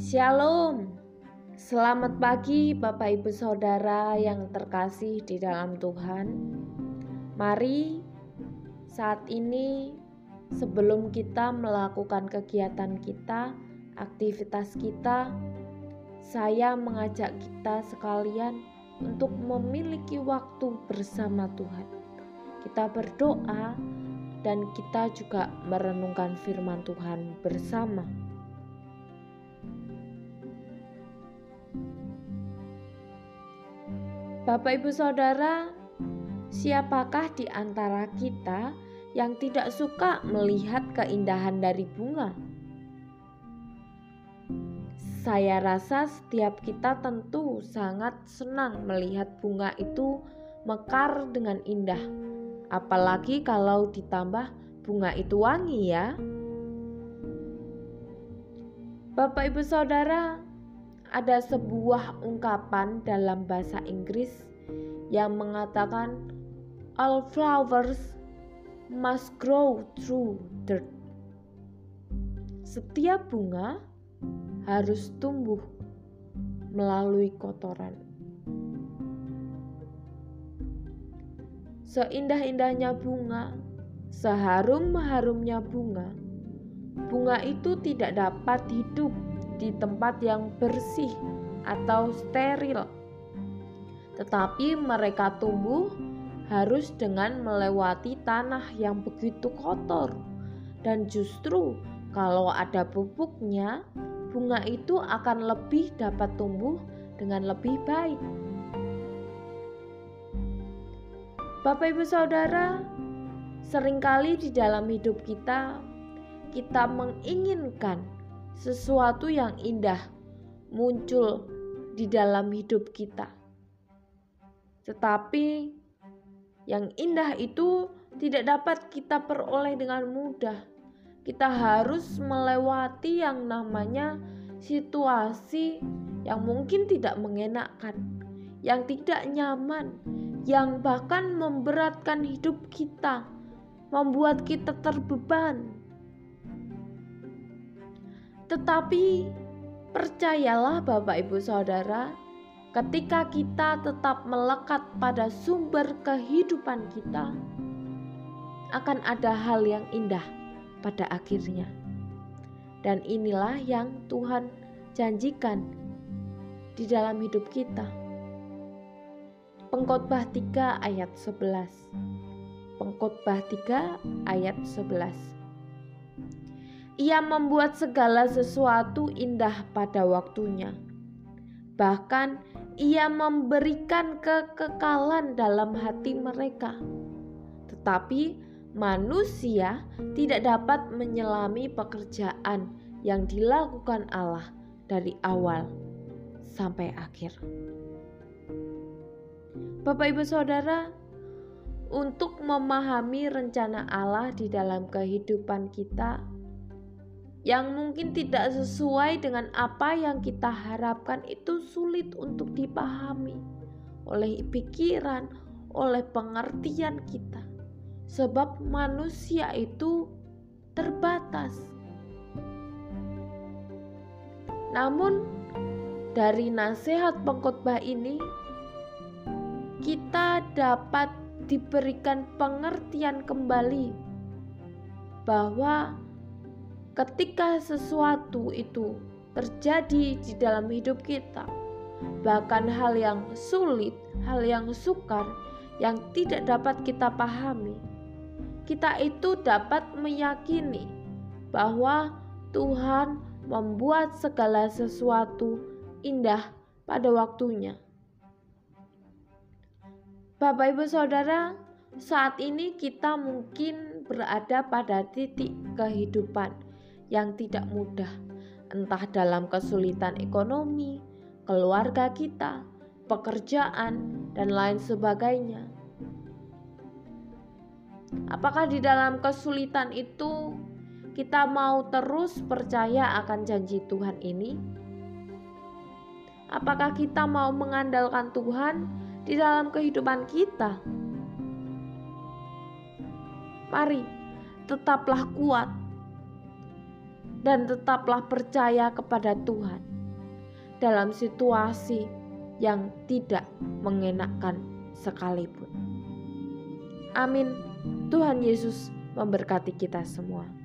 Shalom. Selamat pagi Bapak Ibu Saudara yang terkasih di dalam Tuhan. Mari saat ini sebelum kita melakukan kegiatan kita, aktivitas kita, saya mengajak kita sekalian untuk memiliki waktu bersama Tuhan. Kita berdoa dan kita juga merenungkan firman Tuhan bersama. Bapak, ibu, saudara, siapakah di antara kita yang tidak suka melihat keindahan dari bunga? Saya rasa setiap kita tentu sangat senang melihat bunga itu mekar dengan indah, apalagi kalau ditambah bunga itu wangi, ya. Bapak, ibu, saudara, ada sebuah ungkapan dalam bahasa Inggris yang mengatakan all flowers must grow through dirt. Setiap bunga harus tumbuh melalui kotoran. Seindah-indahnya bunga, seharum-harumnya bunga, bunga itu tidak dapat hidup di tempat yang bersih atau steril. Tetapi mereka tumbuh harus dengan melewati tanah yang begitu kotor. Dan justru kalau ada pupuknya, bunga itu akan lebih dapat tumbuh dengan lebih baik. Bapak Ibu Saudara, sering kali di dalam hidup kita kita menginginkan sesuatu yang indah muncul di dalam hidup kita. Tetapi yang indah itu tidak dapat kita peroleh dengan mudah. Kita harus melewati yang namanya situasi yang mungkin tidak mengenakkan, yang tidak nyaman, yang bahkan memberatkan hidup kita, membuat kita terbeban, tetapi percayalah Bapak Ibu Saudara, ketika kita tetap melekat pada sumber kehidupan kita, akan ada hal yang indah pada akhirnya. Dan inilah yang Tuhan janjikan di dalam hidup kita. Pengkhotbah 3 ayat 11. Pengkhotbah 3 ayat 11. Ia membuat segala sesuatu indah pada waktunya. Bahkan ia memberikan kekekalan dalam hati mereka. Tetapi manusia tidak dapat menyelami pekerjaan yang dilakukan Allah dari awal sampai akhir. Bapak, ibu, saudara, untuk memahami rencana Allah di dalam kehidupan kita, yang mungkin tidak sesuai dengan apa yang kita harapkan itu sulit untuk dipahami oleh pikiran, oleh pengertian kita. Sebab manusia itu terbatas. Namun dari nasihat pengkhotbah ini kita dapat diberikan pengertian kembali bahwa ketika sesuatu itu terjadi di dalam hidup kita, bahkan hal yang sulit, hal yang sukar, yang tidak dapat kita pahami, kita itu dapat meyakini bahwa Tuhan membuat segala sesuatu indah pada waktunya. Bapak, ibu, saudara, saat ini kita mungkin berada pada titik kehidupan yang tidak mudah, entah dalam kesulitan ekonomi, keluarga kita, pekerjaan, dan lain sebagainya. Apakah di dalam kesulitan itu kita mau terus percaya akan janji Tuhan ini? Apakah kita mau mengandalkan Tuhan di dalam kehidupan kita? Mari, tetaplah kuat dan tetaplah percaya kepada Tuhan dalam situasi yang tidak mengenakkan sekalipun. Amin. Tuhan Yesus memberkati kita semua.